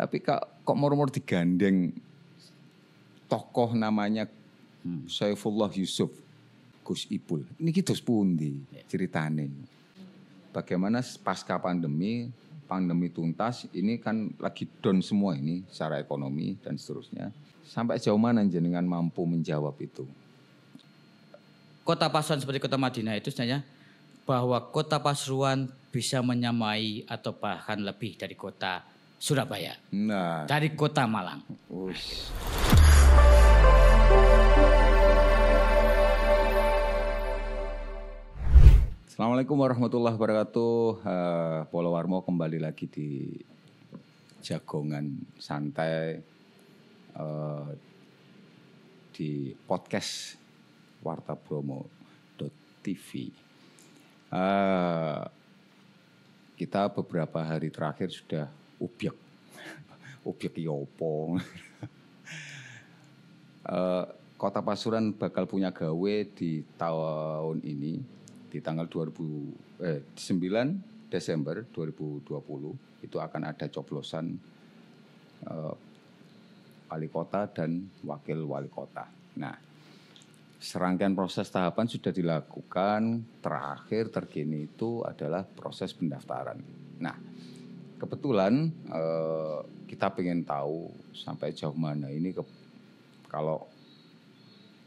Tapi kok kok murmur digandeng tokoh namanya Saifullah Yusuf Gus Ipul. Ini kita pundi ceritane. Bagaimana pasca pandemi, pandemi tuntas, ini kan lagi down semua ini secara ekonomi dan seterusnya. Sampai jauh mana jenengan mampu menjawab itu? Kota Pasuruan seperti kota Madinah itu sebenarnya bahwa kota Pasuruan bisa menyamai atau bahkan lebih dari kota Surabaya. Nah, Dari kota Malang. Ush. Assalamualaikum warahmatullahi wabarakatuh. Eh, Polo Warmo kembali lagi di jagongan santai eh, di podcast Warta Bromo.tv. Eh, kita beberapa hari terakhir sudah ubyek. ubyek ya opo. Eh, Kota Pasuruan bakal punya gawe di tahun ini di tanggal 2000 eh 9 Desember 2020 itu akan ada coblosan eh, wali kota dan wakil wali kota. Nah, serangkaian proses tahapan sudah dilakukan. Terakhir terkini itu adalah proses pendaftaran. Nah, kebetulan eh, kita ingin tahu sampai jauh mana ini ke, kalau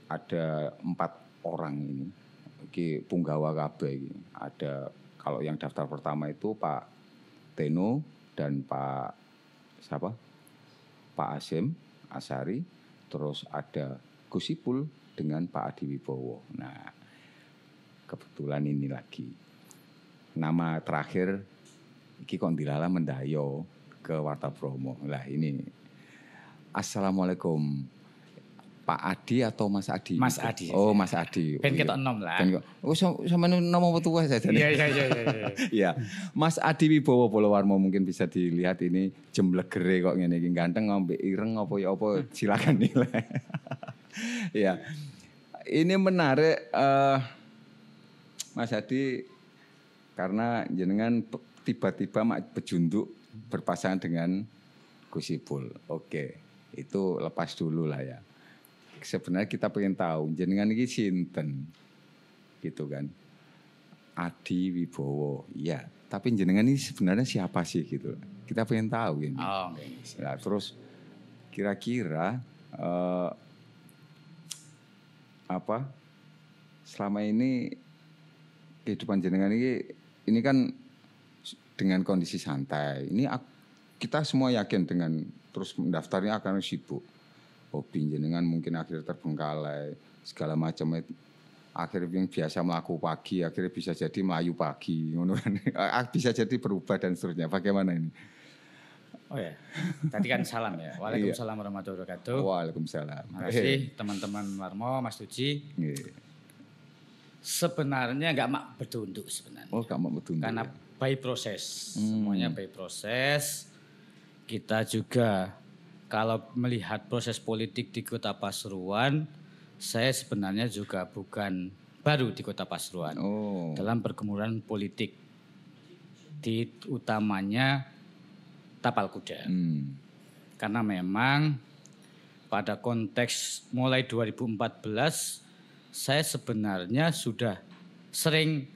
ada empat orang ini, iki punggawa kabeh iki. Ada kalau yang daftar pertama itu Pak Teno dan Pak siapa? Pak Asim Asari, terus ada Gus Ipul dengan Pak Adi Wibowo. Nah, kebetulan ini lagi. Nama terakhir iki kok dilala mendayo ke Warta Bromo. Lah ini Assalamualaikum Pak Adi atau Mas Adi? Mas Adi Oh. Mas Adi. Ben Oh, iya. ketok enom lah. Ben kok- Oh, sama, sama nama tua saja. Iya iya iya iya. iya. Iya, Mas Adi Wibowo Polowarmo mungkin bisa dilihat ini jemblegere kok ngene iki ganteng ngombe ireng apa ya apa silakan nilai. Iya. Ini menarik eh, Mas Adi karena jenengan tiba-tiba mak bejunduk berpasangan dengan Gus Ipul. Oke, itu lepas dulu lah ya. Sebenarnya kita pengen tahu jenengan ini sinten gitu kan. Adi Wibowo, iya. Tapi jenengan ini sebenarnya siapa sih gitu? Kita pengen tahu ini. Oh, oke. Nah, terus kira-kira eh, apa? Selama ini kehidupan jenengan ini ini kan dengan kondisi santai. Ini kita semua yakin dengan terus mendaftarnya akan sibuk. Hobi jenengan mungkin akhirnya terbengkalai segala macam itu akhirnya yang biasa melaku pagi akhirnya bisa jadi melayu pagi kan. Bisa jadi berubah dan seterusnya bagaimana ini Oh ya. Tadi kan salam ya. Waalaikumsalam warahmatullahi wabarakatuh. Waalaikumsalam Terima kasih teman-teman Marmo, Mas Tuji. Iya. Sebenarnya nggak mak bertunduk sebenarnya. oh kamu betul Karena by proses. Semuanya by proses. Kita juga kalau melihat proses politik di Kota Pasuruan, saya sebenarnya juga bukan baru di Kota Pasuruan. oh dalam pergemuran politik di utamanya tapal kuda. hmm. Karena memang pada konteks mulai 2014 saya sebenarnya sudah sering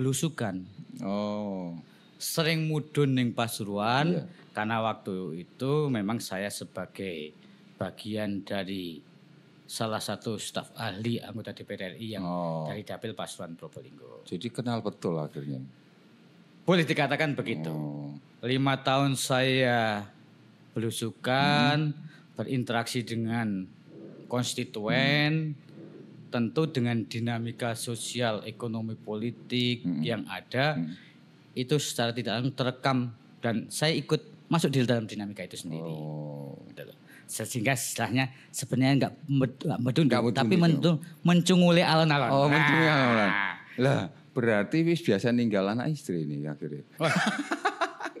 belusukan, oh sering mudun ning Pasuruan Iya. karena waktu itu memang saya sebagai bagian dari salah satu staf ahli anggota DPR RI yang Oh. dari Dapil Pasuruan Probolinggo. jadi kenal betul akhirnya Boleh dikatakan begitu. oh Lima tahun saya belusukan, berinteraksi dengan konstituen, tentu dengan dinamika sosial, ekonomi, politik yang ada, itu secara tidak langsung terekam dan saya ikut masuk di dalam dinamika itu sendiri. oh Gitu. Sehingga istilahnya sebenarnya nggak med- nggak medunduk, Nggak medunduk, tapi ya. mentu- mencunguli alon-alon. oh Nah. alon-alon. lah berarti wis biasa ninggal anak istri ini akhirnya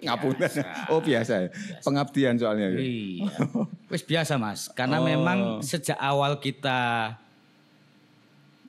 ngapunten oh biasa ya pengabdian soalnya ya. Iya. Wis biasa Mas, karena Oh. memang sejak awal kita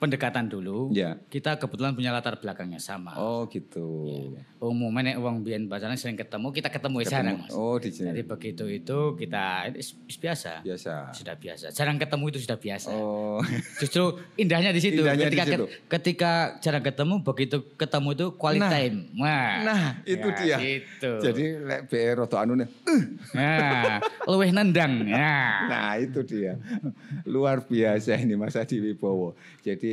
pendekatan dulu. Ya. Kita kebetulan punya latar belakang yang sama. Oh gitu. Umumnya nek wong biyen pacaran sering ketemu, kita ketemu, jarang, Mas. Oh di sini. Jadi begitu itu kita is- is biasa. Biasa. Sudah biasa. Jarang ketemu itu sudah biasa. Oh. Justru indahnya di situ. Indahnya di ketika, situ. ketika jarang ketemu, begitu ketemu itu quality Nah. time. Wah. Nah, itu Ya, dia. Gitu. Jadi lek BR atau anu nih. Nah, luwih nendang. Nah. Nah, itu dia. Luar biasa ini Mas Adi Wibowo. Jadi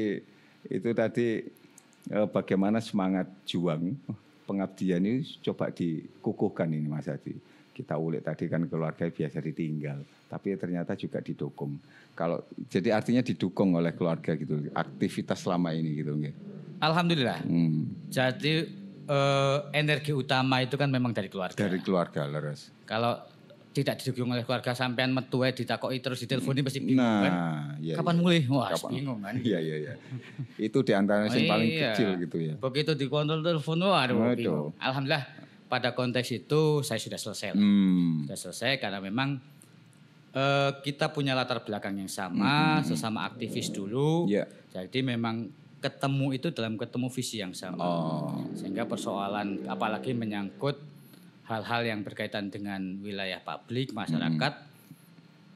itu tadi eh, bagaimana semangat juang pengabdian ini coba dikukuhkan ini Mas Adi. Kita ulik tadi kan keluarga biasa ditinggal, tapi ternyata juga didukung. Kalau jadi artinya didukung oleh keluarga gitu, aktivitas selama ini gitu. Alhamdulillah. Hmm, Jadi eh, energi utama itu kan memang dari keluarga. dari keluarga leres. Kalau tidak didukung oleh keluarga sampean metu ae ditakoki terus diteleponi pasti bingung kan. Nah, iya. Kapan iya. mulai? Wah, Kapan? bingung kan. Iya iya iya. Itu di antara yang paling Iya. kecil gitu ya. Begitu dikontrol telepon, waduh, Waduh. bingung. Alhamdulillah pada konteks itu saya sudah selesai. Hmm. Sudah selesai karena memang eh, kita punya latar belakang yang sama, sesama aktivis dulu. Iya. Jadi memang ketemu itu dalam ketemu visi yang sama. Oh. Sehingga persoalan apalagi menyangkut hal-hal yang berkaitan dengan wilayah publik, masyarakat,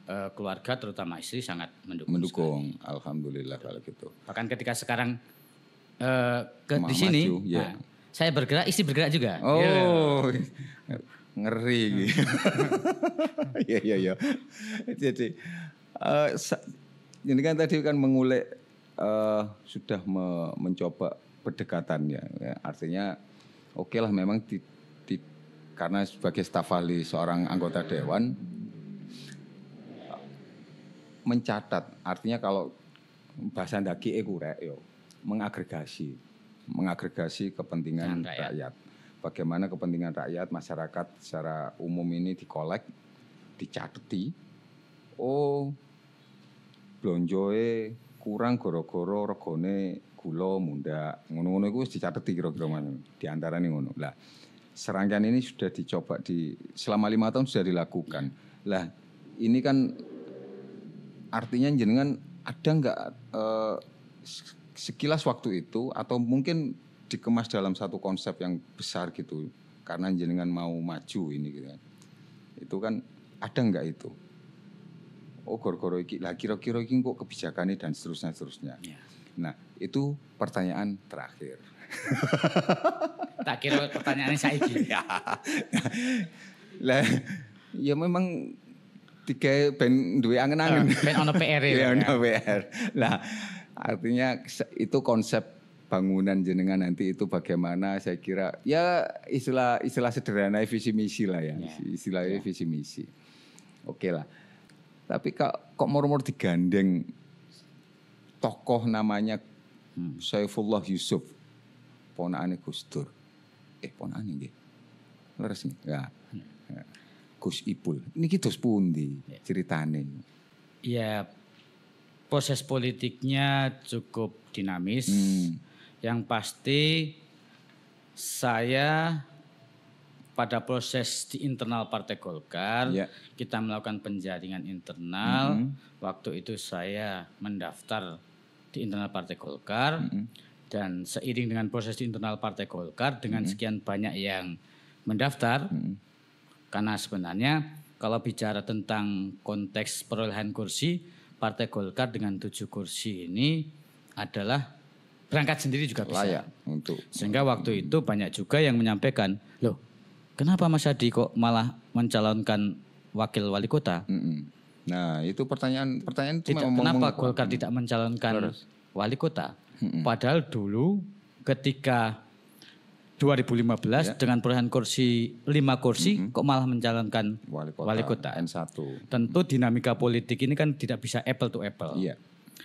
eh, keluarga terutama istri sangat mendukung. Mendukung. Alhamdulillah kalau gitu. Bahkan ketika sekarang eh, ke Ma- di sini, maju, ya. nah, saya bergerak, istri bergerak juga. Ya. Oh. Ngeri gitu. Iya iya iya. Jadi eh, sa- ini kan tadi kan mengulik eh, sudah me- mencoba pendekatannya. Ya. Artinya oke lah memang di- karena sebagai staf ahli seorang anggota dewan mencatat artinya kalau bahasa ndaki e kurek yo mengagregasi mengagregasi kepentingan rakyat. rakyat. Bagaimana kepentingan rakyat masyarakat secara umum ini dikolek, dicateti. Oh, blonjoe kurang goro-goro regone gula munda. Ngono-ngono iku wis dicateti kira-kira mana. Di antara ngono. Lah, serangkaian ini sudah dicoba di selama lima tahun sudah dilakukan. Lah, ini kan artinya jenengan ada nggak eh, se- sekilas waktu itu atau mungkin dikemas dalam satu konsep yang besar gitu karena jenengan mau maju ini gitu kan? Itu kan ada nggak itu? Oh goro-goro iki. Lah kira-kira iki kok kebijakannya dan seterusnya seterusnya. Ya. nah itu pertanyaan terakhir Tak kira pertanyaannya saya ya lah ya memang tiga ben duwe angen-angen Ben ono PR Iya, ya. ono PR. Nah, artinya itu konsep bangunan jenengan nanti itu bagaimana saya kira ya istilah istilah sederhana visi misi lah ya, Ya. istilahnya visi misi. Oke lah. Tapi kok kok murmur digandeng tokoh namanya Hmm. Saifullah Yusuf, ponakane Gus Dur. Eh, ponakane nggih. Leres nih. Ya. Ya. Gus Ipul. Ini kita pundi ceritane. Ya proses politiknya cukup dinamis. Hmm. Yang pasti saya pada proses di internal Partai Golkar Ya. kita melakukan penjaringan internal. Mhm. Waktu itu saya mendaftar di internal Partai Golkar Mhm. Dan seiring dengan proses di internal Partai Golkar dengan sekian banyak yang mendaftar Mhm. karena sebenarnya kalau bicara tentang konteks perolehan kursi, Partai Golkar dengan tujuh kursi ini adalah berangkat sendiri juga bisa. layak untuk Sehingga waktu itu banyak juga yang menyampaikan, loh kenapa Mas Adi kok malah mencalonkan wakil wali kota? Mm-mm. Nah itu pertanyaan pertanyaan itu Tidak, memang kenapa Golkar tidak mencalonkan Terus. wali kota? Padahal dulu ketika 2015 Ya. dengan perolehan kursi lima kursi kok malah mencalonkan wali kota, wali kota. N1. Tentu dinamika politik ini kan tidak bisa apple to apple. Iya.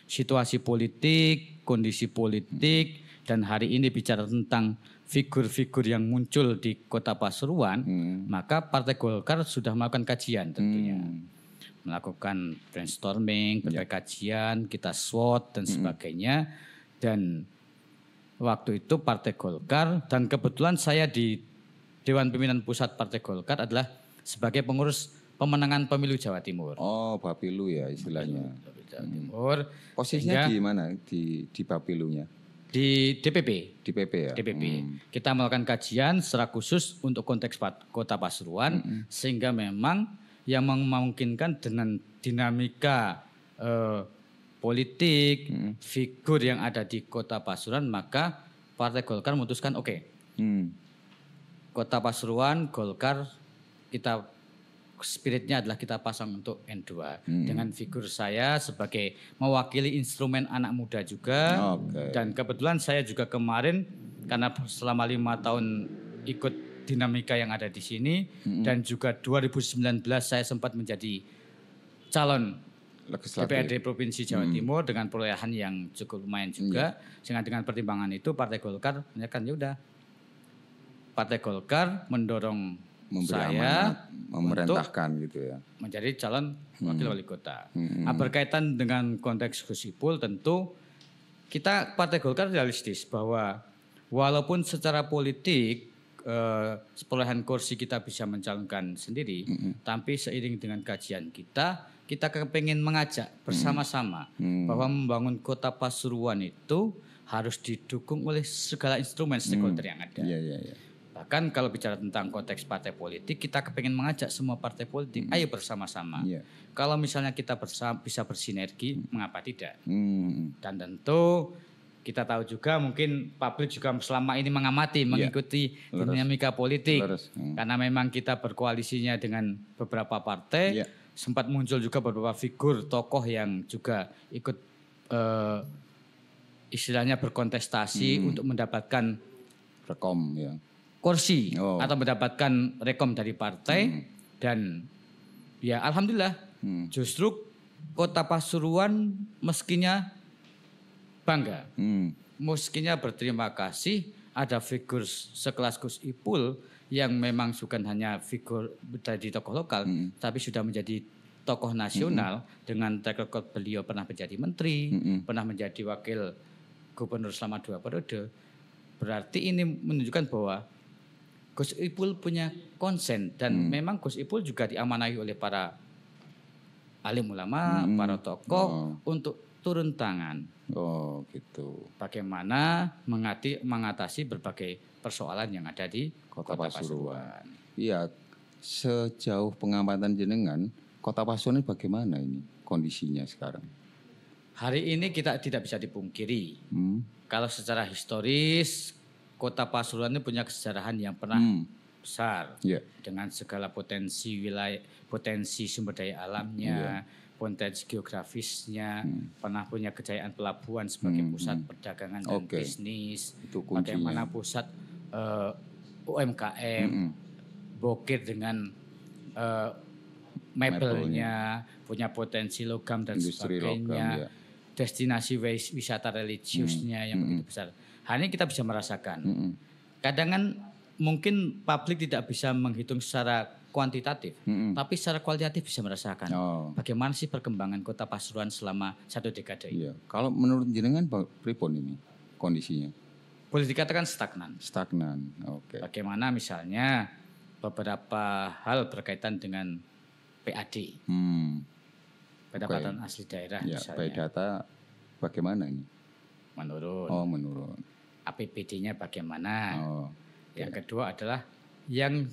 Situasi politik, kondisi politik, dan hari ini bicara tentang figur-figur yang muncul di kota Pasuruan, Hmm. maka Partai Golkar sudah melakukan kajian tentunya. Hmm. Melakukan brainstorming, berbagai kajian, kita SWOT dan sebagainya. Dan waktu itu Partai Golkar, dan kebetulan saya di Dewan Pimpinan Pusat Partai Golkar adalah sebagai pengurus pemenangan pemilu Jawa Timur. Oh, Bapilu ya istilahnya. Jawa Timur Posisinya Sehingga- di mana? Di di Bapilunya? di DPP. Di PP ya? DPP. Hmm. Kita melakukan kajian secara khusus untuk konteks Kota Pasuruan sehingga memang yang memungkinkan dengan dinamika eh, politik, figur yang ada di Kota Pasuruan maka Partai Golkar memutuskan oke, Hmm. Kota Pasuruan Golkar kita spiritnya adalah kita pasang untuk N2 dengan figur saya sebagai mewakili instrumen anak muda juga. Oke. dan kebetulan saya juga kemarin karena selama lima tahun ikut dinamika yang ada di sini dan juga 2019 saya sempat menjadi calon Legislatif. DPRD Provinsi Jawa Timur dengan perolehan yang cukup lumayan juga. Sehingga dengan pertimbangan itu Partai Golkar menyatakan ya udah Partai Golkar mendorong Memberi saya amanat, memerintahkan gitu ya. menjadi calon wakil wali kota. Hmm. Nah, berkaitan dengan konteks Gus Ipul tentu kita Partai Golkar realistis bahwa walaupun secara politik eh, perolehan kursi kita bisa mencalonkan sendiri, tapi seiring dengan kajian kita, kita kepengen mengajak bersama-sama bahwa membangun kota Pasuruan itu harus didukung oleh segala instrumen stakeholder yang ada. Iya, iya, iya. Bahkan kalau bicara tentang konteks partai politik, kita kepengen mengajak semua partai politik, ayo bersama-sama. Iya. Kalau misalnya kita bersa- bisa bersinergi, mengapa tidak? Hmm. Dan tentu kita tahu juga mungkin publik juga selama ini mengamati, mengikuti dinamika politik. Lurus. Hmm. Karena memang kita berkoalisinya dengan beberapa partai, Iya. Sempat muncul juga beberapa figur tokoh yang juga ikut eh, istilahnya berkontestasi Hmm. untuk mendapatkan Rekom ya. kursi Oh. atau mendapatkan rekom dari partai dan ya alhamdulillah Hmm. justru kota Pasuruan meskinya bangga Hmm. meskinya berterima kasih ada figur sekelas Gus Ipul yang memang bukan hanya figur dari tokoh lokal tapi sudah menjadi tokoh nasional dengan track record beliau pernah menjadi menteri, pernah menjadi wakil gubernur selama dua periode. Berarti ini menunjukkan bahwa Gus Ipul punya konsen dan memang Gus Ipul juga diamanahi oleh para alim ulama, para tokoh untuk turun tangan Oh gitu. bagaimana mengati, mengatasi berbagai persoalan yang ada di Kota, Kota, Pasuruan. Pasuruan. Iya. Sejauh pengamatan jenengan, Kota Pasuruan ini bagaimana ini kondisinya sekarang? Hari ini kita tidak bisa dipungkiri Hmm. kalau secara historis Kota Pasuruan ini punya kesejarahan yang pernah Hmm. besar Iya. dengan segala potensi wilayah, potensi sumber daya alamnya, potensi geografisnya, pernah punya kejayaan pelabuhan sebagai pusat perdagangan dan Oke. bisnis, Itu kuncinya. bagaimana pusat eh, UMKM, bokir dengan eh, mebelnya, punya potensi logam dan Industri sebagainya, logam, ya. destinasi wis- wisata religiusnya yang begitu besar. Hari ini kita bisa merasakan. Kadang kan mungkin publik tidak bisa menghitung secara kuantitatif, tapi secara kualitatif bisa merasakan. Oh. Bagaimana sih perkembangan kota Pasuruan selama satu dekade ini? Iya. Kalau menurut jenengan pripun ini kondisinya? Boleh dikatakan stagnan. Stagnan. Oke. Bagaimana misalnya beberapa hal berkaitan dengan PAD, Hmm. pendapatan asli daerah Ya, misalnya, by data bagaimana ini? menurun. Oh, menurun. APBD-nya bagaimana? Oh. Yang kedua adalah yang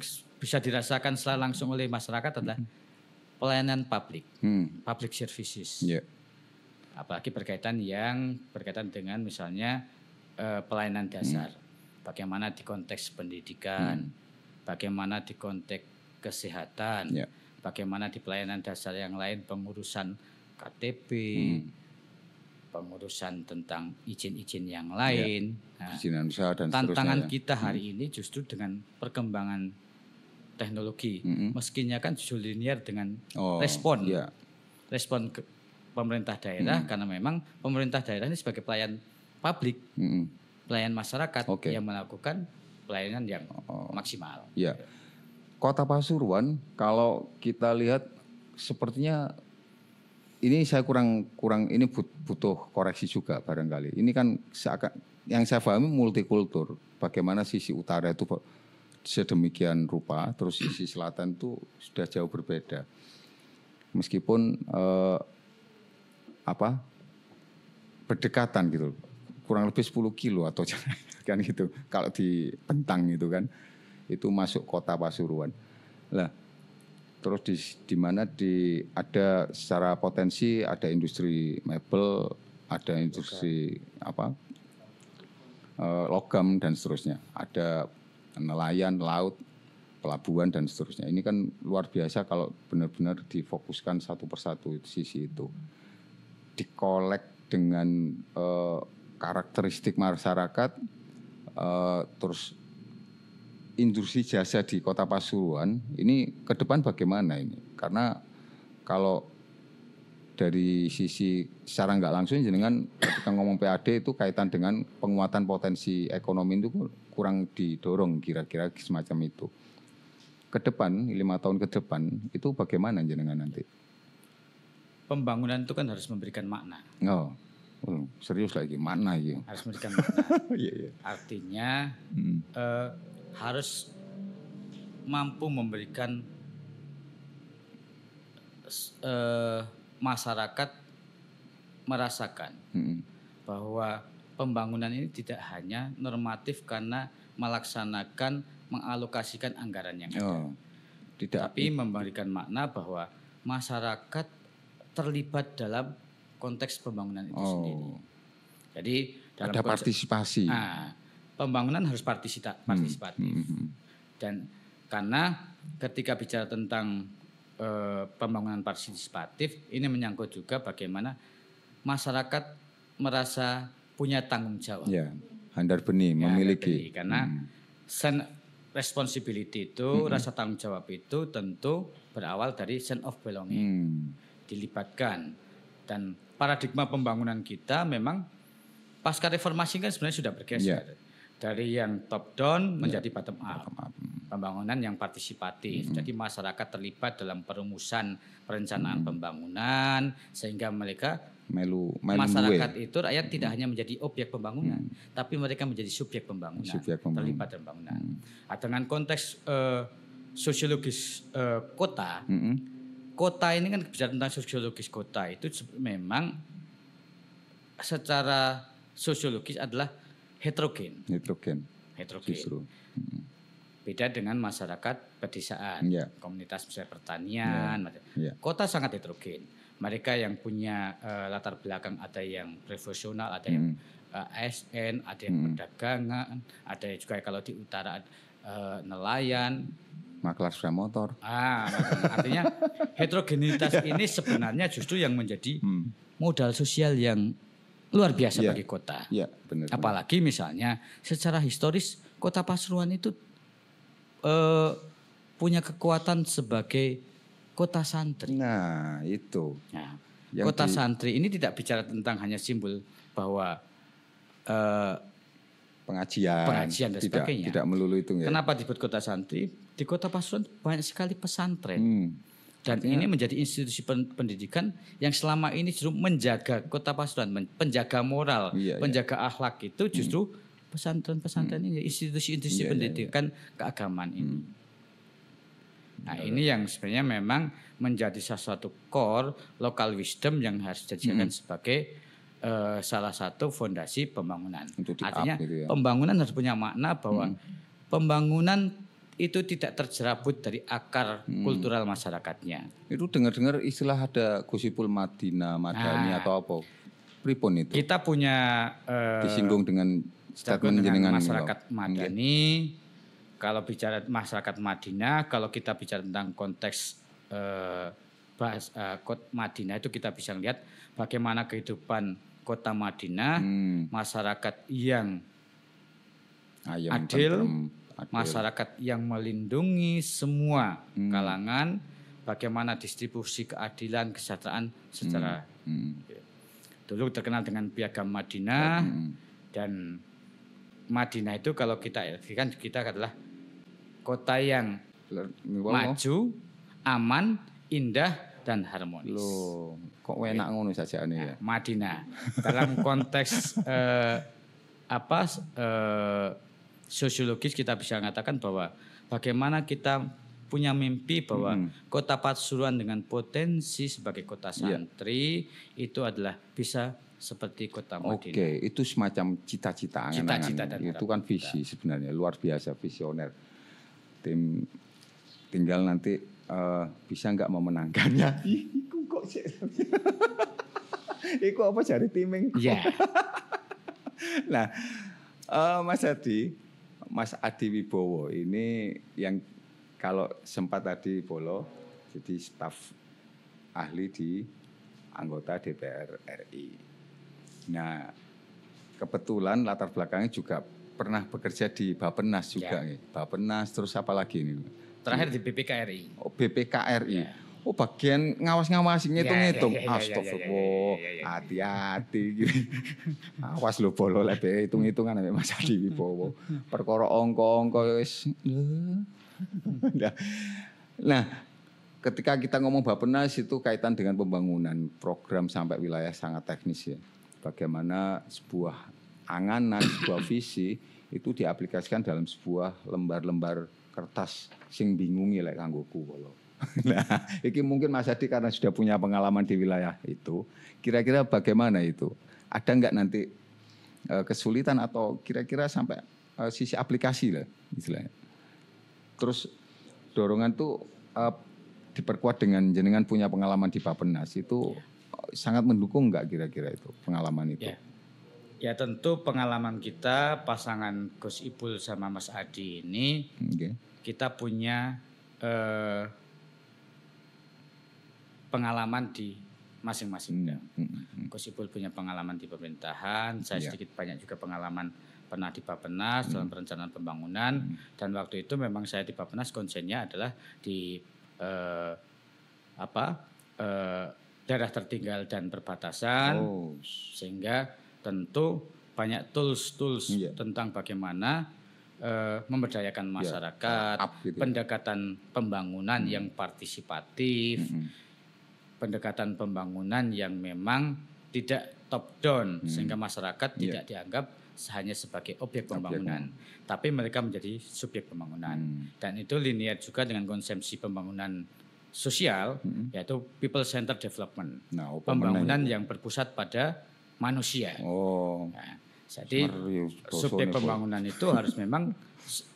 bisa dirasakan secara langsung oleh masyarakat adalah pelayanan publik, Hmm. public services. Ya. Apalagi berkaitan yang berkaitan dengan misalnya eh, pelayanan dasar. Bagaimana di konteks pendidikan, bagaimana di konteks kesehatan, Ya. bagaimana di pelayanan dasar yang lain pengurusan KTP, pengurusan tentang izin-izin yang lain. Nah, Perizinan usaha dan tantangan seterusnya. ya. kita hari ini justru dengan perkembangan teknologi meskinya kan justru linear dengan Oh, respon iya. respon ke pemerintah daerah Mm. karena memang pemerintah daerah ini sebagai pelayan publik Mm-mm. pelayan masyarakat Oke. yang melakukan pelayanan yang Oh. maksimal Ya. Kota Pasuruan kalau kita lihat sepertinya ini saya kurang kurang ini but- butuh koreksi juga barangkali. Ini kan seakan yang saya pahami multikultur. Bagaimana sisi utara itu sedemikian rupa, terus sisi selatan itu sudah jauh berbeda. Meskipun eh, apa berdekatan gitu, kurang lebih 10 kilo atau kan gitu. Kalau di Pentang itu kan, itu masuk kota Pasuruan. Lah, terus di di mana di ada secara potensi ada industri mebel, ada industri apa eh, logam dan seterusnya. Ada nelayan, laut, pelabuhan dan seterusnya. Ini kan luar biasa kalau benar-benar difokuskan satu persatu sisi itu. Dikolek dengan eh, karakteristik masyarakat, eh, terus industri jasa di Kota Pasuruan ini ke depan bagaimana ini? Karena kalau dari sisi secara nggak langsung jenengan ketika ngomong PAD itu kaitan dengan penguatan potensi ekonomi itu kurang didorong kira-kira semacam itu. Ke depan lima tahun ke depan itu bagaimana jenengan nanti? Pembangunan itu kan harus memberikan makna. Oh, oh, serius lagi makna ya. Harus memberikan makna. Iya iya. Artinya Hmm. eh, harus mampu memberikan eh, masyarakat merasakan Hmm. bahwa pembangunan ini tidak hanya normatif karena melaksanakan mengalokasikan anggaran yang ada, Oh, tidak tapi memberikan makna bahwa masyarakat terlibat dalam konteks pembangunan itu sendiri. oh, Jadi dalam ada konteks- partisipasi. Nah, pembangunan harus partisita, partisipatif. Hmm, hmm. Dan karena ketika bicara tentang eh, pembangunan partisipatif, ini menyangkut juga bagaimana masyarakat merasa punya tanggung jawab. Ya, handar benih Ya, memiliki. jadi, karena Hmm. sense responsibility itu, rasa tanggung jawab itu tentu berawal dari sense of belonging, Hmm. dilibatkan. Dan paradigma pembangunan kita memang pasca reformasi kan sebenarnya sudah bergeser dari yang top down menjadi bottom up. Pembangunan yang partisipatif. Jadi masyarakat terlibat dalam perumusan perencanaan pembangunan sehingga mereka Melu, melu masyarakat duwe. itu rakyat tidak hanya menjadi objek pembangunan, tapi mereka menjadi subjek pembangunan, Subjek pembangunan. terlibat dalam pembangunan. Nah, dengan konteks eh, sosiologis eh, kota, Mm-mm. kota ini kan bicara tentang sosiologis kota itu memang secara sosiologis adalah heterogen, Nitrogen heterogen. justru. Beda dengan masyarakat pedesaan, Ya. komunitas misalnya pertanian. macam- Ya. Kota sangat heterogen. Mereka yang punya eh, latar belakang ada yang profesional, ada yang Hmm. eh, ASN, ada yang perdagangan, ada yang juga kalau di utara eh, nelayan. Maklar sepeda motor. Ah, artinya heterogenitas ini sebenarnya justru yang menjadi Hmm. modal sosial yang luar biasa Ya. bagi kota. Ya, benar. Apalagi misalnya secara historis kota Pasuruan itu eh, punya kekuatan sebagai kota santri. Nah, itu. Nah, Yang kota di- santri ini tidak bicara tentang hanya simbol bahwa eh, pengajian, Pengajian dan tidak sebagainya. tidak melulu itu ya. kenapa disebut kota santri? Di kota Pasuruan banyak sekali pesantren. Hmm. Dan ini menjadi institusi pen- pendidikan yang selama ini justru menjaga kota Pasuruan, penjaga moral, Iya, iya. penjaga akhlak itu justru pesantren-pesantren ini, institusi-institusi Iya, iya, pendidikan keagamaan ini. Nah ini yang sebenarnya memang menjadi salah satu core local wisdom yang harus dijadikan sebagai eh, salah satu fondasi pembangunan. Untuk Artinya gitu ya. pembangunan harus punya makna bahwa pembangunan itu tidak terjerabut dari akar kultural masyarakatnya. Itu dengar-dengar istilah ada Gusipul Madinah, Madani Nah. atau apa? Pripun itu? Kita punya eh, Disinggung dengan statement dengan masyarakat Madani. Kalau bicara masyarakat Madinah, kalau kita bicara tentang konteks eh, bahas eh, kot Madinah itu kita bisa lihat bagaimana kehidupan kota Madinah, Hmm, masyarakat yang ayam adil, adil. masyarakat yang melindungi semua Hmm. kalangan, bagaimana distribusi keadilan kesejahteraan secara Hmm, dulu terkenal dengan piagam Madinah hmm. dan Madinah itu kalau kita kan kita adalah kota yang maju, aman, indah dan harmonis. Loh, kok enak ngono saja ini ya? Madinah dalam konteks eh, apa eh, sosiologis kita bisa mengatakan bahwa bagaimana kita punya mimpi bahwa kota Pasuruan dengan potensi sebagai kota Iya. santri itu adalah bisa seperti kota Oke, Madinah. itu semacam cita-cita. Cita-cita dan Itu kan visi sebenarnya luar biasa visioner. Tim tinggal nanti eh, bisa nggak memenangkannya? Iku kok sih? Iku apa cari timing? Ya, Nah, eh, Mas Adi, Mas Adi Wibowo ini yang kalau sempat tadi Bolo jadi staf ahli di anggota DPR RI. Nah, kebetulan latar belakangnya juga pernah bekerja di Bapenas juga nih. Bapenas terus apa lagi ini? terakhir di BPKRI. Oh, BPKRI. Ya. Oh bagian ngawas-ngawasi ngitung-ngitung. ya, ya, ya, ya, Astagfirullah. ya, ya, ya. Hati-hati gini. Awas lo bolo lebe hitung-hitungan ambek Mas Adi Wibowo. Perkara wis. Nah, Nah, ketika kita ngomong Bapenas itu kaitan dengan pembangunan program sampai wilayah sangat teknis ya. Bagaimana sebuah anganan, sebuah visi itu diaplikasikan dalam sebuah lembar-lembar kertas sing bingungi lek kanggoku kalau. Nah, iki mungkin Mas Adi karena sudah punya pengalaman di wilayah itu, kira-kira bagaimana itu? Ada nggak nanti eh, kesulitan atau kira-kira sampai eh, sisi aplikasi lah istilahnya? Terus dorongan tuh eh, diperkuat dengan jenengan punya pengalaman di Bapenas itu eh, sangat mendukung nggak kira-kira itu pengalaman itu? Ya. Ya tentu pengalaman kita pasangan Gus Ipul sama Mas Adi ini Oke. kita punya eh, pengalaman di masing-masing bidang. Hmm, hmm, Gus Ipul punya pengalaman di pemerintahan, saya Ya. sedikit banyak juga pengalaman pernah di Bapenas dalam perencanaan pembangunan dan waktu itu memang saya di Bapenas konsennya adalah di eh, apa eh, daerah tertinggal dan perbatasan Oh, sehingga tentu banyak tools-tools Iya. tentang bagaimana eh, memberdayakan masyarakat, up gitu ya. pendekatan pembangunan yang partisipatif, hmm, pendekatan pembangunan yang memang tidak top down Hmm. sehingga masyarakat Iya. tidak dianggap hanya sebagai objek pembangunan, tapi mereka menjadi subjek pembangunan. Hmm. Dan itu linear juga dengan konsepsi pembangunan sosial yaitu people centered development. Nah, Pembangunan meneh? yang berpusat pada manusia. Oh, Nah, jadi subjek pembangunan itu harus memang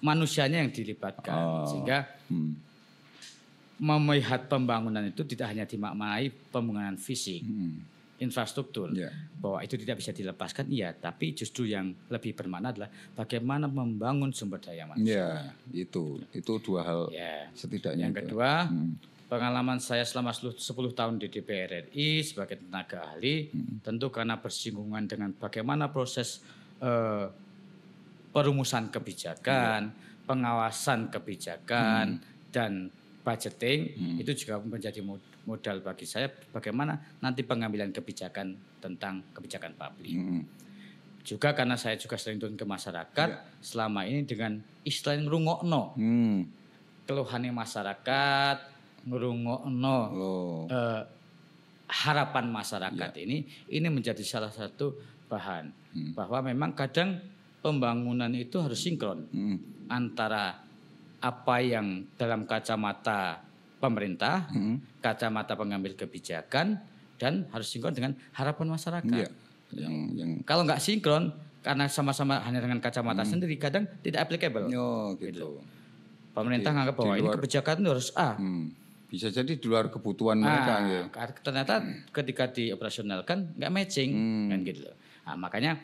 manusianya yang dilibatkan Oh. sehingga Hmm, melihat pembangunan itu tidak hanya dimaknai pembangunan fisik, hmm, infrastruktur, ya. bahwa itu tidak bisa dilepaskan, iya, tapi justru yang lebih bermakna adalah bagaimana membangun sumber daya manusia. Ya, itu itu dua hal Ya. setidaknya. Yang itu. kedua, Hmm. Pengalaman saya selama 10 10 tahun di DPR RI sebagai tenaga ahli, Hmm. tentu karena bersinggungan dengan bagaimana proses eh, perumusan kebijakan, Iya. pengawasan kebijakan, Hmm. dan budgeting itu juga menjadi mod- modal bagi saya bagaimana nanti pengambilan kebijakan tentang kebijakan publik. Hmm. Juga karena saya juga sering turun ke masyarakat selama ini dengan istilah ngrungokno Hmm. keluhannya masyarakat, ngrungokno Oh. eh, harapan masyarakat ini ini menjadi salah satu bahan bahwa memang kadang pembangunan itu harus sinkron Hmm. antara apa yang dalam kacamata pemerintah, Hmm. kacamata pengambil kebijakan dan harus sinkron dengan harapan masyarakat. Iya. Yang yang Kalau nggak sinkron karena sama-sama hanya dengan kacamata Hmm. sendiri kadang tidak applicable. oh gitu. Pemerintah Di- nganggap bahwa ini kebijakan itu harus A. Hmm. Bisa jadi di luar kebutuhan mereka Ah, ya. kar- ternyata ketika dioperasionalkan nggak matching Hmm. kan gitu. Nah, makanya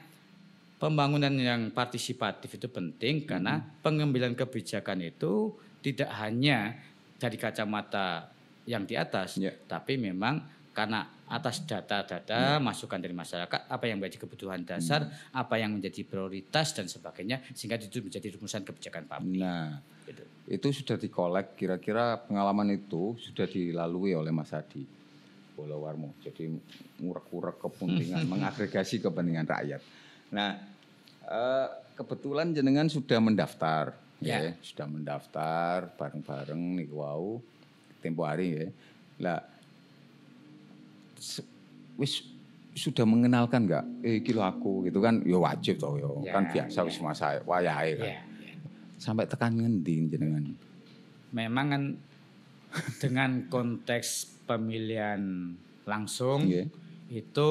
pembangunan yang partisipatif itu penting karena Hmm. pengambilan kebijakan itu tidak hanya dari kacamata yang di atas, Ya. tapi memang karena atas data-data masukan dari masyarakat apa yang menjadi kebutuhan dasar, apa yang menjadi prioritas dan sebagainya sehingga itu menjadi rumusan kebijakan publik. Nah, Gitu. itu sudah dikolek kira-kira pengalaman itu sudah dilalui oleh Mas Adi Bolawarmo. Jadi ngurek-ngurek kepentingan, mengagregasi kepentingan rakyat. Nah, eh, kebetulan jenengan sudah mendaftar, ya. Ya. sudah mendaftar bareng-bareng nih wow tempo hari ya. Lah, wis sudah mengenalkan nggak? Eh, kilo aku gitu kan, ya wajib toh, ya. Ya, kan biasa ya. wis masa wayahe kan. Ya, ya. sampai tekan ngendi jenengan? Memang kan dengan konteks pemilihan langsung Nggih. itu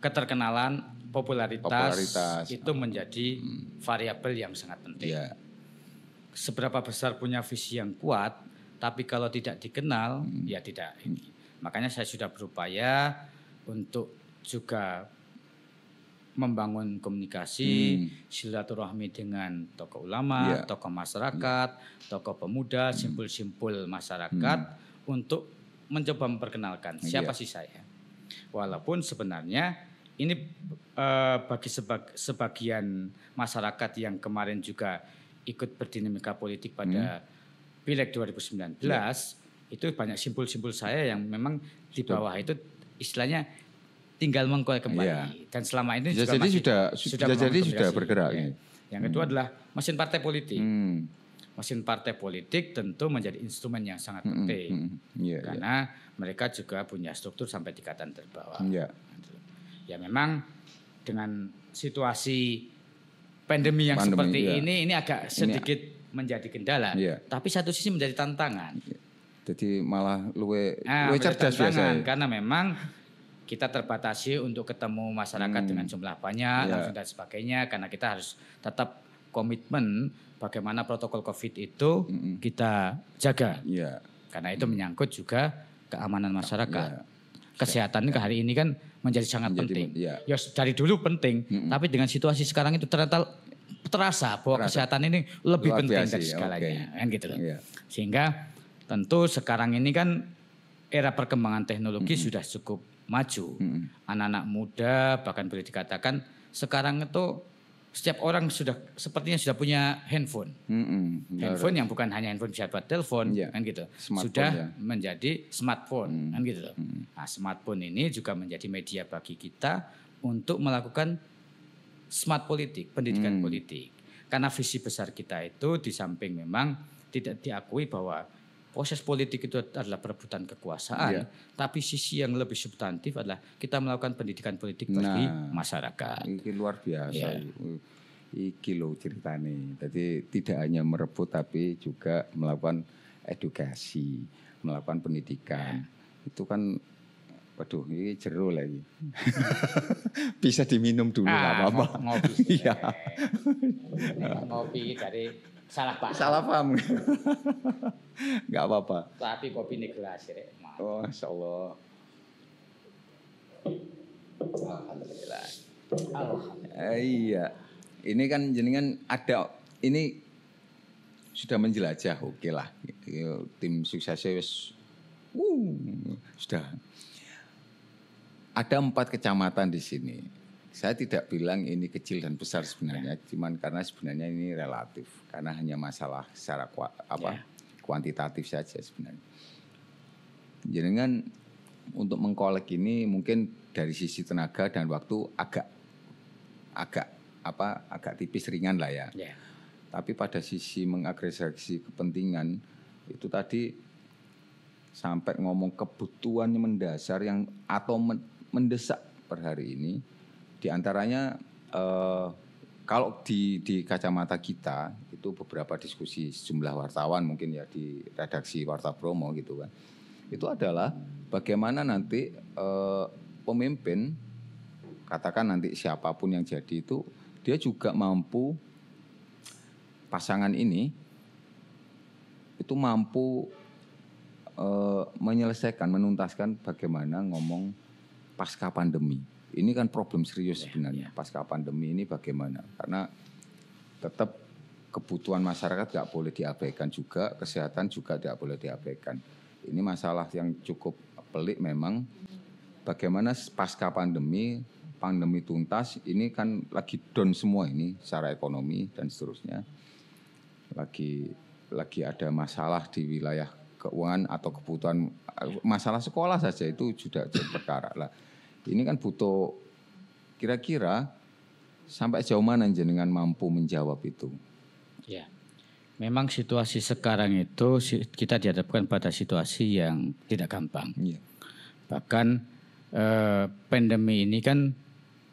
keterkenalan popularitas, Popularitas. itu menjadi variabel yang sangat penting. Iya. Seberapa besar punya visi yang kuat, tapi kalau tidak dikenal, Hmm. ya tidak ini. Makanya saya sudah berupaya untuk juga membangun komunikasi, silaturahmi dengan tokoh ulama, Hmm. Iya. tokoh masyarakat, tokoh pemuda, simpul-simpul masyarakat untuk mencoba memperkenalkan siapa Iya. sih saya. Walaupun sebenarnya ini eh, bagi sebag- sebagian masyarakat yang kemarin juga ikut berdinamika politik pada Pileg 2019 itu banyak simpul-simpul saya yang memang di bawah itu istilahnya tinggal mengkol kembali Iya. dan selama ini juga jadi masih- sudah membangun jadi sudah bergerak. Ya. ya. Yang kedua adalah mesin partai politik. Hmm. Mesin partai politik tentu menjadi instrumen yang sangat Hmm, penting hmm. Iya, iya. karena mereka juga punya struktur sampai tingkatan terbawah. Iya. Ya memang dengan situasi pandemi yang Pandemi, seperti iya. ini ini agak sedikit menjadi kendala. Iya. Tapi satu sisi menjadi tantangan. Jadi malah luwe Nah, luwe cerdas biasa. tantangan ya. karena memang kita terbatasi untuk ketemu masyarakat dengan jumlah banyak Iya. langsung dan sebagainya karena kita harus tetap komitmen bagaimana protokol Covid itu kita jaga. Iya. Karena itu menyangkut juga keamanan masyarakat. Iya. Kesehatan ini hari ini kan menjadi sangat Menjadi- penting. iya. Ya dari dulu penting, tapi dengan situasi sekarang itu ternyata terasa bahwa kesehatan ini lebih Luar penting biasa dari ya, segalanya, oke. kan gitu loh. Iya. Sehingga tentu sekarang ini kan era perkembangan teknologi sudah cukup maju. Anak-anak muda bahkan boleh dikatakan sekarang itu setiap orang sudah sepertinya sudah punya handphone. Benar. Handphone yang bukan hanya handphone bisa buat telepon Iya. kan gitu. Smartphone, Sudah ya. menjadi smartphone kan gitu loh. Nah, smartphone ini juga menjadi media bagi kita untuk melakukan smart politik, pendidikan Hmm. politik. Karena visi besar kita itu di samping memang tidak diakui bahwa proses politik itu adalah perebutan kekuasaan, Iya. tapi sisi yang lebih substantif adalah kita melakukan pendidikan politik bagi Nah. masyarakat. Iki luar biasa. Iya. Iki loh ceritane. Jadi tidak hanya merebut tapi juga melakukan edukasi, melakukan pendidikan. Itu kan waduh ini jeru lagi. Bisa diminum dulu Ah, apa-apa. ngo- ngopi. Iya. ngopi dari salah paham. Salah paham. Nggak apa-apa. Tapi kopi ini gelas ya. Oh, Masya Allah. Alhamdulillah. Alhamdulillah. Eh, iya. Ini kan jenengan ada ini sudah menjelajah oke lah. Yo, Tim suksesnya wis uh, sudah ada empat kecamatan di sini. Saya tidak bilang ini kecil dan besar sebenarnya, cuman karena sebenarnya ini relatif karena hanya masalah secara kua- apa Ya. kuantitatif saja sebenarnya. Jenengan untuk mengkolek ini mungkin dari sisi tenaga dan waktu agak agak apa agak tipis ringan lah ya. Ya. Tapi pada sisi mengagregasi kepentingan itu tadi sampai ngomong kebutuhan yang mendasar yang atau men- mendesak per hari ini di antaranya eh, kalau di di kacamata kita itu beberapa diskusi sejumlah wartawan mungkin ya di redaksi Warta Promo gitu kan. Itu adalah bagaimana nanti eh, pemimpin katakan nanti siapa pun yang jadi itu dia juga mampu pasangan ini itu mampu eh, menyelesaikan menuntaskan bagaimana ngomong pasca pandemi ini kan problem serius sebenarnya. pasca pandemi ini bagaimana? Karena tetap kebutuhan masyarakat nggak boleh diabaikan juga kesehatan juga tidak boleh diabaikan. Ini masalah yang cukup pelik memang. Bagaimana pasca pandemi pandemi tuntas ini kan lagi down semua ini secara ekonomi dan seterusnya. Lagi lagi ada masalah di wilayah keuangan atau kebutuhan masalah sekolah saja itu sudah jadi perkara lah ini kan butuh kira-kira sampai jauh mana jenengan mampu menjawab itu Ya. Memang situasi sekarang itu kita dihadapkan pada situasi yang tidak gampang. Iya. Bahkan eh, pandemi ini kan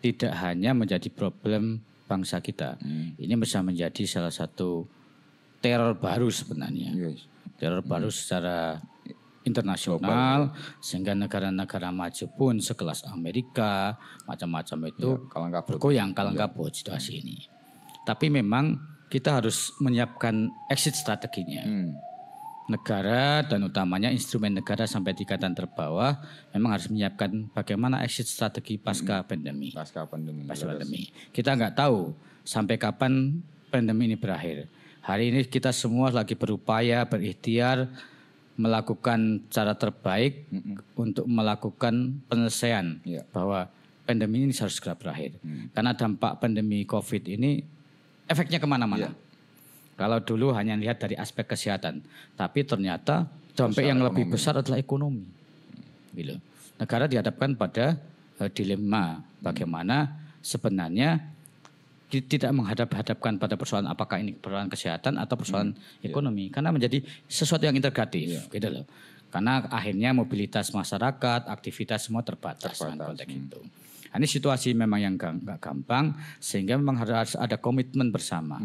tidak hanya menjadi problem bangsa kita. Hmm. Ini bisa menjadi salah satu teror baru sebenarnya. Yes. Teror baru secara internasional sehingga negara-negara maju pun sekelas Amerika macam-macam itu kabut. bergoyang kalang kabut situasi ini. Tapi memang kita harus menyiapkan exit strateginya. Hmm. Negara dan utamanya instrumen negara sampai tingkatan terbawah memang harus menyiapkan bagaimana exit strategi pasca pandemi. Pasca pandemi. Pasca pandemi. Kita nggak tahu sampai kapan pandemi ini berakhir. Hari ini kita semua lagi berupaya berikhtiar melakukan cara terbaik untuk melakukan penyelesaian Iya. bahwa pandemi ini harus segera berakhir. Karena dampak pandemi COVID ini efeknya ke mana-mana. Kalau dulu hanya lihat dari aspek kesehatan, tapi ternyata dampak yang lebih besar adalah ekonomi. Gitu. Negara dihadapkan pada eh, dilema bagaimana sebenarnya tidak menghadap-hadapkan pada persoalan apakah ini persoalan kesehatan atau persoalan ekonomi. Karena menjadi sesuatu yang integratif gitu loh. Karena akhirnya mobilitas masyarakat, aktivitas semua terbatas, dengan konteks itu. Nah, ini situasi memang yang nggak gampang sehingga memang harus ada komitmen bersama.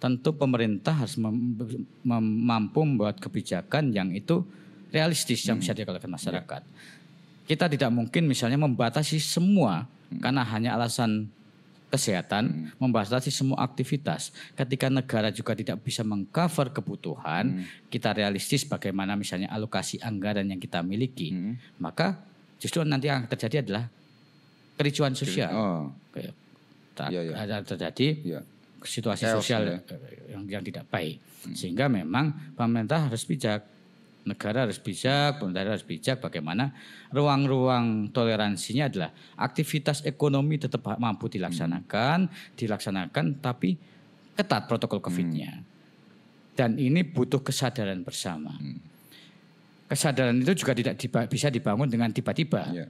Tentu pemerintah harus mem- mem- mampu membuat kebijakan yang itu realistis yang bisa dikeluarkan masyarakat. Kita tidak mungkin misalnya membatasi semua karena hanya alasan kesehatan, membatasi semua aktivitas. Ketika negara juga tidak bisa mengcover kebutuhan, kita realistis bagaimana misalnya alokasi anggaran yang kita miliki, maka justru nanti yang terjadi adalah kericuan sosial. Oh, tak- iya. ada terjadi iya. situasi Chaos, sosial ya. eh, yang yang tidak baik. Sehingga memang pemerintah harus bijak, negara harus bijak, pemerintah harus bijak bagaimana ruang-ruang toleransinya adalah aktivitas ekonomi tetap mampu dilaksanakan, dilaksanakan tapi ketat protokol Covid-nya. Dan ini butuh kesadaran bersama. Kesadaran itu juga tidak diba- bisa dibangun dengan tiba-tiba Iya.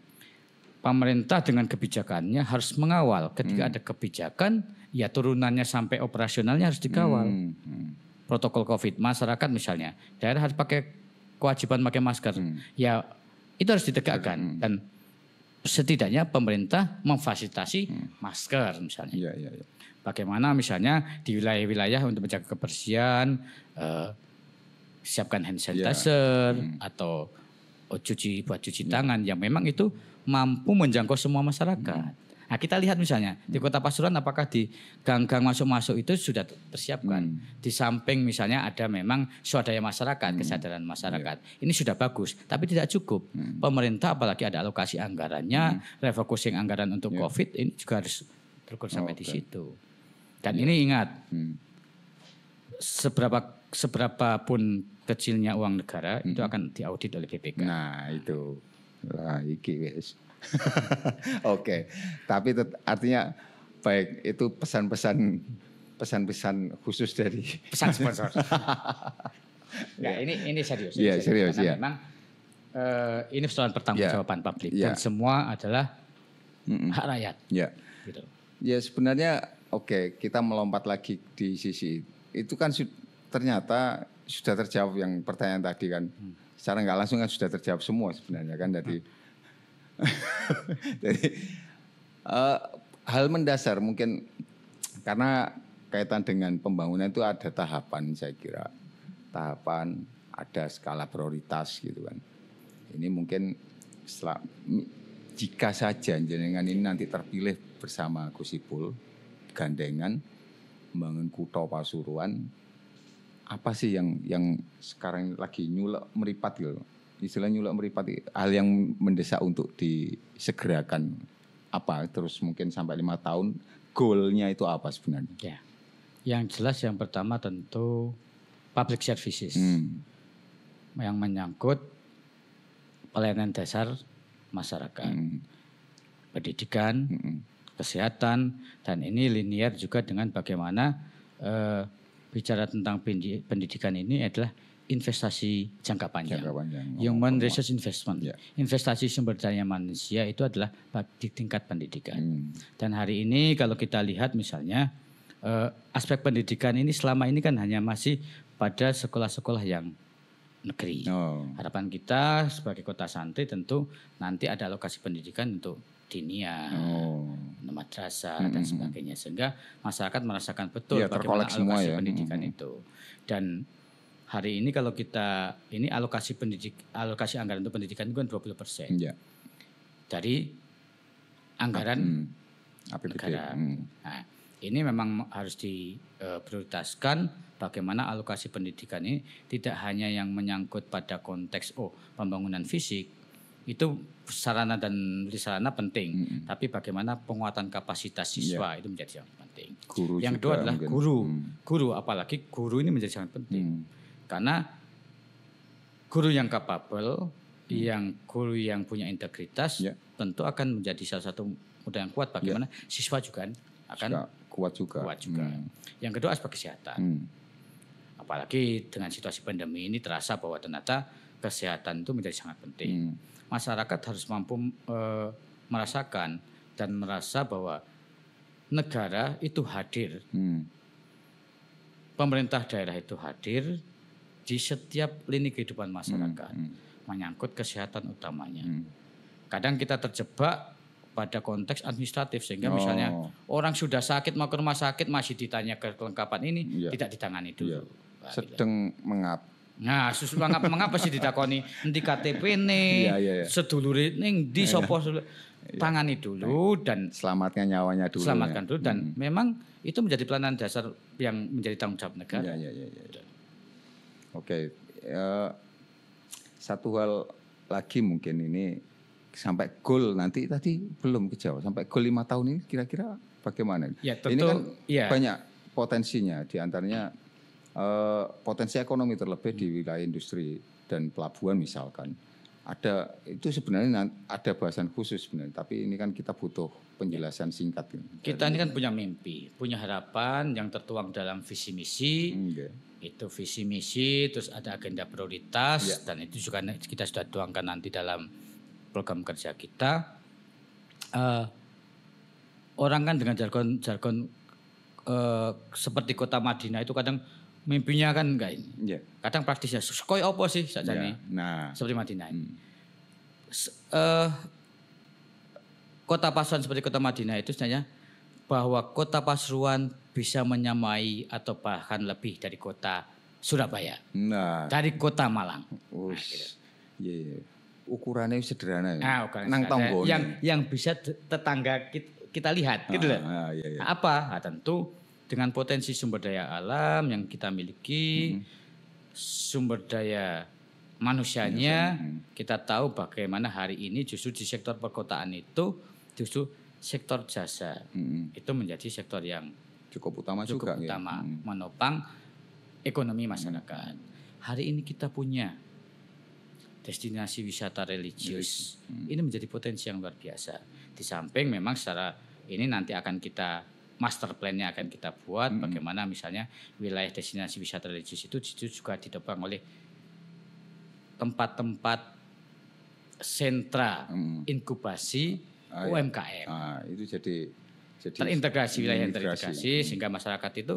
pemerintah dengan kebijakannya harus mengawal. Ketika ada kebijakan, ya turunannya sampai operasionalnya harus dikawal. Hmm, hmm. Protokol COVID masyarakat misalnya, daerah harus pakai kewajiban pakai masker. Ya itu harus ditegakkan dan setidaknya pemerintah memfasilitasi masker misalnya. Iya, iya, iya. Bagaimana misalnya di wilayah-wilayah untuk menjaga kebersihan, eh, siapkan hand sanitizer atau oh, cuci buat cuci tangan yang memang itu mampu menjangkau semua masyarakat. Nah kita lihat misalnya di Kota Pasuruan apakah di gang-gang masuk-masuk itu sudah tersiapkan. Di samping misalnya ada memang swadaya masyarakat, kesadaran masyarakat. Ini sudah bagus, tapi tidak cukup. Pemerintah apalagi ada alokasi anggarannya, refocusing anggaran untuk COVID ini juga harus terukur sampai di situ. Dan ini ingat, Hmm. seberapa seberapa pun kecilnya uang negara itu akan diaudit oleh BPK. Nah, itu. Wah, iki wis. Oke. Tapi tet- artinya baik itu pesan-pesan pesan-pesan khusus dari Pesan sponsor. Enggak, ini ini serius. Iya, serius, Karena iya. Memang eh, ini persoalan pertanggungjawaban publik Iya. dan semua adalah Mm-mm. hak rakyat. ya. Gitu. Ya sebenarnya oke kita melompat lagi di sisi itu kan su- ternyata sudah terjawab yang pertanyaan tadi kan. Secara nggak langsung kan sudah terjawab semua sebenarnya kan dari Jadi eh, hal mendasar mungkin karena kaitan dengan pembangunan itu ada tahapan saya kira. Tahapan ada skala prioritas gitu kan. Ini mungkin setelah jika saja jenengan ini nanti terpilih bersama Gus Ipul gandengan membangun Kuto Pasuruan apa sih yang yang sekarang lagi nyulek meripat gitu istilah nyulek meripat i- hal yang mendesak untuk disegerakan apa terus mungkin sampai lima tahun goalnya itu apa sebenarnya Ya. Yang jelas yang pertama tentu public services Hmm. yang menyangkut pelayanan dasar masyarakat, Hmm. pendidikan, Hmm. kesehatan dan ini linear juga dengan bagaimana eh, bicara tentang pendi- pendidikan ini adalah investasi jangka panjang. Jangka panjang. Human resource investment. Ya. Investasi sumber daya manusia itu adalah di tingkat pendidikan. Hmm. Dan hari ini kalau kita lihat misalnya eh, aspek pendidikan ini selama ini kan hanya masih pada sekolah-sekolah yang negeri. Oh. Harapan kita sebagai kota santri tentu nanti ada alokasi pendidikan untuk dinia, Oh. madrasah dan sebagainya sehingga masyarakat merasakan betul Iya, bagaimana terkolek semua alokasi ya. pendidikan itu dan hari ini kalau kita ini alokasi pendidik alokasi anggaran untuk pendidikan itu kan 20 persen Ya. dari anggaran Hmm. APBD. negara. Hmm. Nah, ini memang harus diprioritaskan bagaimana alokasi pendidikan ini tidak hanya yang menyangkut pada konteks oh pembangunan fisik itu sarana dan sarana penting, Hmm. tapi bagaimana penguatan kapasitas siswa itu menjadi sangat penting. Guru yang kedua adalah mungkin. guru, Hmm. guru apalagi guru ini menjadi sangat penting Hmm. Karena guru yang kapabel, yang guru yang punya integritas, Ya. tentu akan menjadi salah satu modal yang kuat bagaimana siswa juga akan kuat juga. kuat juga. Hmm. Yang kedua aspek kesehatan. Hmm. Apalagi dengan situasi pandemi ini terasa bahwa ternyata kesehatan itu menjadi sangat penting. Hmm. Masyarakat harus mampu eh, merasakan dan merasa bahwa negara itu hadir, Hmm. pemerintah daerah itu hadir di setiap lini kehidupan masyarakat, Hmm. menyangkut kesehatan utamanya. Hmm. Kadang kita terjebak pada konteks administratif sehingga Oh. misalnya orang sudah sakit mau ke rumah sakit masih ditanya ke kelengkapan ini Iya. tidak ditangani dulu. Iya. Wah, Sedang mengap. Nah, susu mengapa mengapa sih ditakoni endi KTP nih, Iya, iya, iya. sedulure ning di sopo tangani dulu dan Selamatkan nyawanya dulu. selamatkan ya. dulu dan memang itu menjadi pelayanan dasar yang menjadi tanggung jawab negara. Ya, ya, ya, ya. Oke, ya, satu hal lagi mungkin ini sampai gol nanti tadi belum kejawab sampai gol lima tahun ini kira-kira bagaimana? Ya, ini tentu, kan ya. banyak potensinya di antaranya eh, potensi ekonomi terlebih di wilayah industri dan pelabuhan misalkan ada itu sebenarnya ada bahasan khusus sebenarnya tapi ini kan kita butuh penjelasan singkat ini. Kita ini kan punya mimpi, punya harapan yang tertuang dalam visi misi, Oke. Itu visi misi, terus ada agenda prioritas Ya. dan itu juga kita sudah tuangkan nanti dalam program kerja kita. Eh, orang kan dengan jargon jargon eh, seperti kota Madinah itu kadang mimpinya kan enggak ini. Ya. Kadang praktisnya koyo apa sih saja Ya. Nah, seperti Madinah ini. Hmm. Eh, kota Pasuruan seperti kota Madinah itu sebenarnya bahwa kota Pasuruan bisa menyamai atau bahkan lebih dari kota Surabaya, nah, dari kota Malang. Us, iya, iya. ukurannya sederhana ya. Nah, bukan Nang yang yang bisa te- tetangga kita, kita lihat gitu loh. Ah, iya, iya. Nah, apa? Nah, tentu dengan potensi sumber daya alam yang kita miliki, sumber daya manusianya, kita tahu bagaimana hari ini justru di sektor perkotaan itu justru sektor jasa Mm-mm. itu menjadi sektor yang Cukup utama cukup juga. ya. utama Mm. menopang ekonomi masyarakat. Hari ini kita punya destinasi wisata religius. Ini menjadi potensi yang luar biasa. Di samping memang secara ini nanti akan kita master plan-nya akan kita buat bagaimana misalnya wilayah destinasi wisata religius itu justru juga didopang oleh tempat-tempat sentra Mm. inkubasi Ah, iya. UMKM Ah, itu jadi jadi terintegrasi wilayah yang integrasi. terintegrasi sehingga masyarakat itu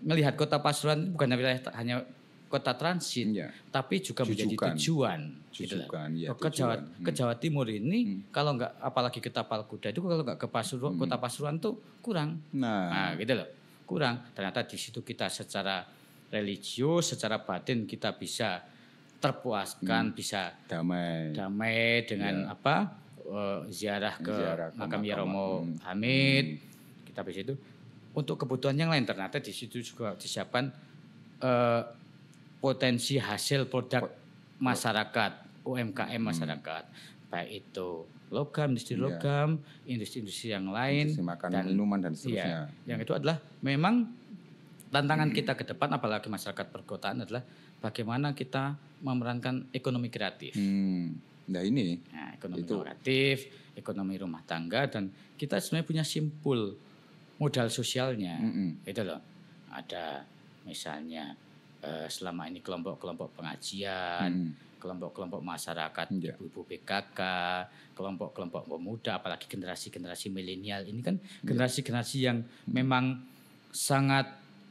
melihat kota Pasuruan bukan wilayah hanya kota transit Iya. tapi juga menjadi Jujukan. tujuan gitu. Jujukan, ya, Oh, ke Jawa. Hmm. ke Jawa Timur ini kalau nggak apalagi ke Tapal Kuda itu kalau nggak ke Pasuruan Hmm. kota Pasuruan tuh kurang Nah, nah gitu loh kurang ternyata di situ kita secara religius secara batin kita bisa terpuaskan bisa damai. damai dengan apa eh, ziarah ke Iya. Ziarah makam Yeromo hmm. Hamid kita bisa itu untuk kebutuhan yang lain ternyata di situ juga disiapkan eh, potensi hasil produk masyarakat UMKM masyarakat baik itu logam industri Hmm. Iya. logam industri-industri yang lain Industri makanan, dan minuman dan seterusnya. Iya. Yang itu adalah memang tantangan kita ke depan apalagi masyarakat perkotaan adalah bagaimana kita memerankan ekonomi kreatif. Hmm. Nah, ini Nah, ekonomi Itu. kreatif, ekonomi rumah tangga dan kita sebenarnya punya simpul modal sosialnya. Mm-mm. Itu loh. Ada misalnya eh, selama ini kelompok-kelompok pengajian, Mm. kelompok-kelompok masyarakat, Iya. ibu-ibu PKK, kelompok-kelompok pemuda, apalagi generasi-generasi milenial ini kan generasi-generasi yang memang sangat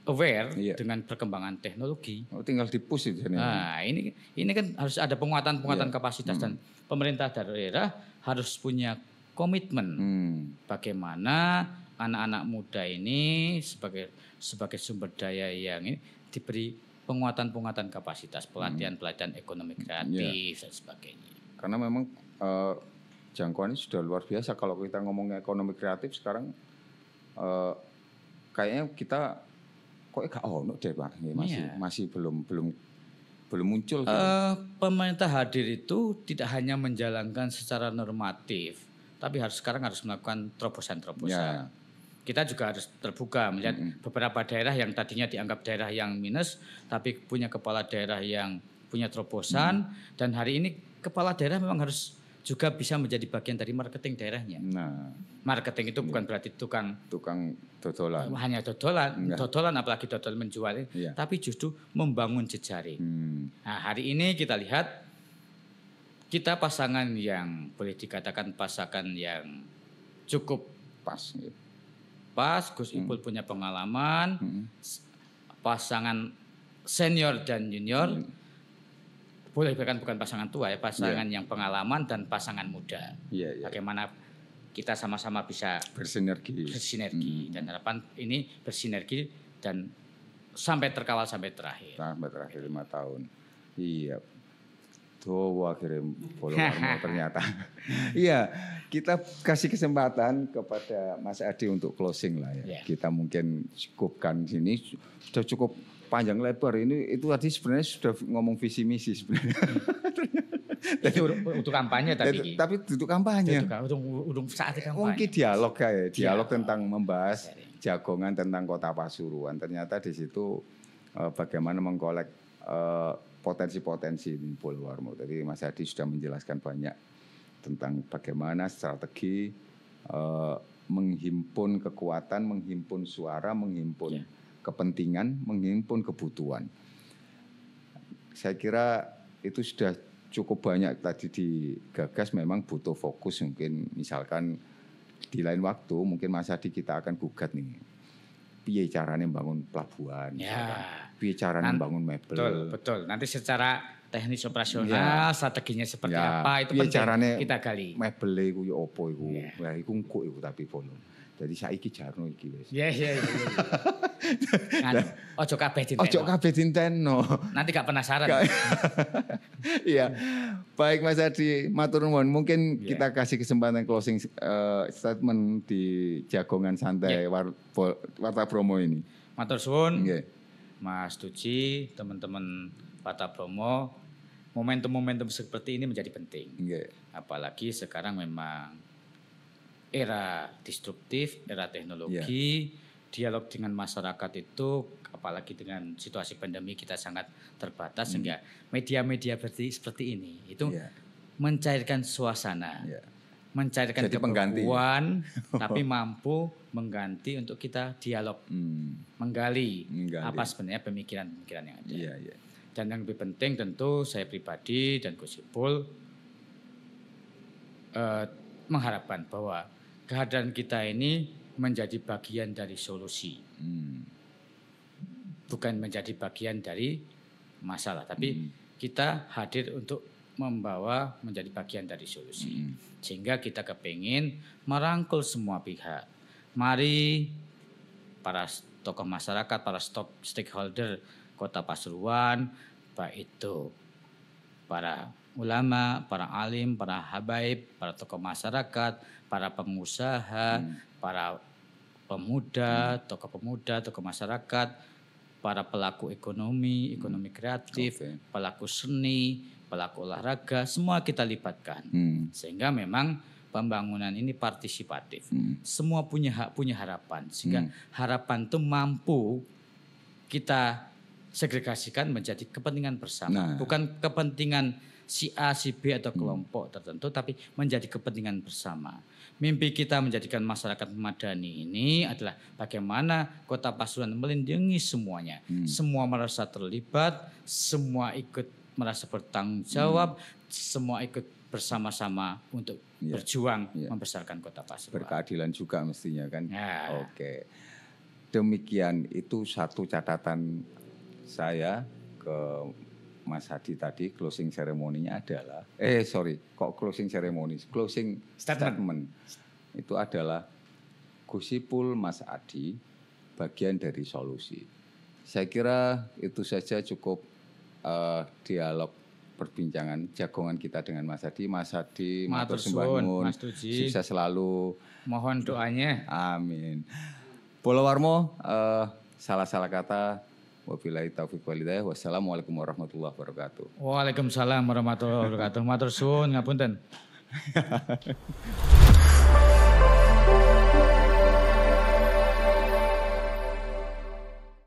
aware Iya. dengan perkembangan teknologi. oh, tinggal dipus itu. Jan, ya. Nah, ini ini kan harus ada penguatan-penguatan Iya. kapasitas dan pemerintah daerah harus punya komitmen Hmm. bagaimana anak-anak muda ini sebagai sebagai sumber daya yang ini diberi penguatan-penguatan kapasitas, pelatihan-pelatihan ekonomi kreatif dan sebagainya. Karena memang eh, jangkauannya sudah luar biasa. Kalau kita ngomongin ekonomi kreatif sekarang eh, kayaknya kita kok gak ono deh pak, Ini masih Iya. masih belum belum belum muncul. gitu. Eh, pemerintah hadir itu tidak hanya menjalankan secara normatif, tapi harus sekarang harus melakukan terobosan-terobosan. Ya. Kita juga harus terbuka melihat beberapa daerah yang tadinya dianggap daerah yang minus, tapi punya kepala daerah yang punya terobosan dan hari ini kepala daerah memang harus juga bisa menjadi bagian dari marketing daerahnya. Nah, Marketing itu bukan berarti tukang tukang dodolan. hanya dodolan, Enggak. dodolan apalagi dodol menjual, Iya. tapi justru membangun jejaring. Hmm. Nah, hari ini kita lihat kita pasangan yang boleh dikatakan pasangan yang cukup Pas. pas. Gus Ipul punya pengalaman, Hmm. pasangan senior dan junior. Boleh bahkan bukan pasangan tua ya, pasangan yang pengalaman dan pasangan muda. Iya, iya. Bagaimana kita sama-sama bisa Bersinergi. bersinergi dan harapan ini bersinergi dan sampai terkawal sampai terakhir. Sampai terakhir lima tahun. Iya. Tuh akhirnya follower ternyata. iya, kita kasih kesempatan kepada Mas Adi untuk closing lah ya. Iya. Kita mungkin cukupkan sini sudah cukup panjang lebar ini itu tadi sebenarnya sudah ngomong visi misi sebenarnya. Itu untuk kampanye tapi. tapi untuk kampanye. Untuk, untuk saat kampanye. Mungkin dialog kayak dialog Dialog. tentang membahas jagongan tentang kota Pasuruan. Ternyata di situ eh, bagaimana mengkolek eh, potensi-potensi di Polwarmo. Tadi Mas Hadi sudah menjelaskan banyak tentang bagaimana strategi eh, menghimpun kekuatan, menghimpun suara, menghimpun Ya. Kepentingan, menghimpun kebutuhan. Saya kira itu sudah cukup banyak tadi digagas memang butuh fokus mungkin misalkan di lain waktu mungkin Mas Hadi kita akan gugat nih piye caranya bangun pelabuhan Ya. piye caranya Nan- bangun mebel Betul, betul. Nanti secara teknis operasional, strateginya seperti Ya, apa itu piye penting carane kita gali. mebel iku ya apa iku Ya. Wah, iku engko iku tapi polo jadi saiki jarno iki wis Ya, ya, ya. ya. Anu, ojo kabeh ojo dintekno. kabeh dintenno Nanti gak penasaran. Iya. Baik Mas Hadi, matur nuwun. Mungkin Iya. kita kasih kesempatan closing eh, statement di Jagongan Santai Iya. War, Warta Bromo ini. Matur suwun. Nggih. Mas Tuci, teman-teman Pata Bromo, momentum-momentum seperti ini menjadi penting. Nggih. Apalagi sekarang memang era destruktif, era teknologi, dialog dengan masyarakat itu apalagi dengan situasi pandemi kita sangat terbatas sehingga media-media seperti seperti ini itu Iya. mencairkan suasana, Iya. mencairkan Jadi tapi mampu mengganti untuk kita dialog, Hmm. menggali, Menggali. apa sebenarnya pemikiran-pemikiran yang ada. Iya, iya. Dan yang lebih penting tentu saya pribadi dan Gus Ipul eh, mengharapkan bahwa kehadiran kita ini menjadi bagian dari solusi, Hmm. bukan menjadi bagian dari masalah, tapi Hmm. kita hadir untuk membawa menjadi bagian dari solusi. Hmm. Sehingga kita kepingin merangkul semua pihak. Mari para tokoh masyarakat, para stakeholder Kota Pasuruan, baik itu para ulama, para alim, para habaib, para tokoh masyarakat, para pengusaha, para pemuda, tokoh pemuda, tokoh masyarakat, para pelaku ekonomi, ekonomi kreatif, Oke. pelaku seni, pelaku olahraga, semua kita libatkan. Hmm. Sehingga memang pembangunan ini partisipatif. Hmm. Semua punya hak, punya harapan. Sehingga Hmm. harapan itu mampu kita segregasikan menjadi kepentingan bersama, Nah. bukan kepentingan si A, si B atau kelompok tertentu, tapi menjadi kepentingan bersama. Mimpi kita menjadikan masyarakat madani ini adalah bagaimana Kota Pasuruan melindungi semuanya. Semua merasa terlibat, semua ikut merasa bertanggung jawab, semua ikut bersama-sama untuk Iya. berjuang Iya. membesarkan Kota Pasuruan. Berkeadilan juga mestinya kan. Ya. Oke. Demikian itu satu catatan saya ke Mas Hadi tadi closing ceremony-nya adalah eh sorry kok closing ceremony closing Statement. statement, itu adalah Gusipul Mas Adi bagian dari solusi. Saya kira itu saja cukup eh, dialog perbincangan jagongan kita dengan Mas Hadi. Mas Hadi, matur Matur sembah suwun, nuwun, Mas Tuji. sukses selalu. Mohon doanya. Amin. Bola Warmo, eh, salah-salah kata. Wabillahi taufiq walhidayah. Wassalamualaikum warahmatullahi wabarakatuh. Waalaikumsalam warahmatullahi wabarakatuh. Matur suwun ngapunten.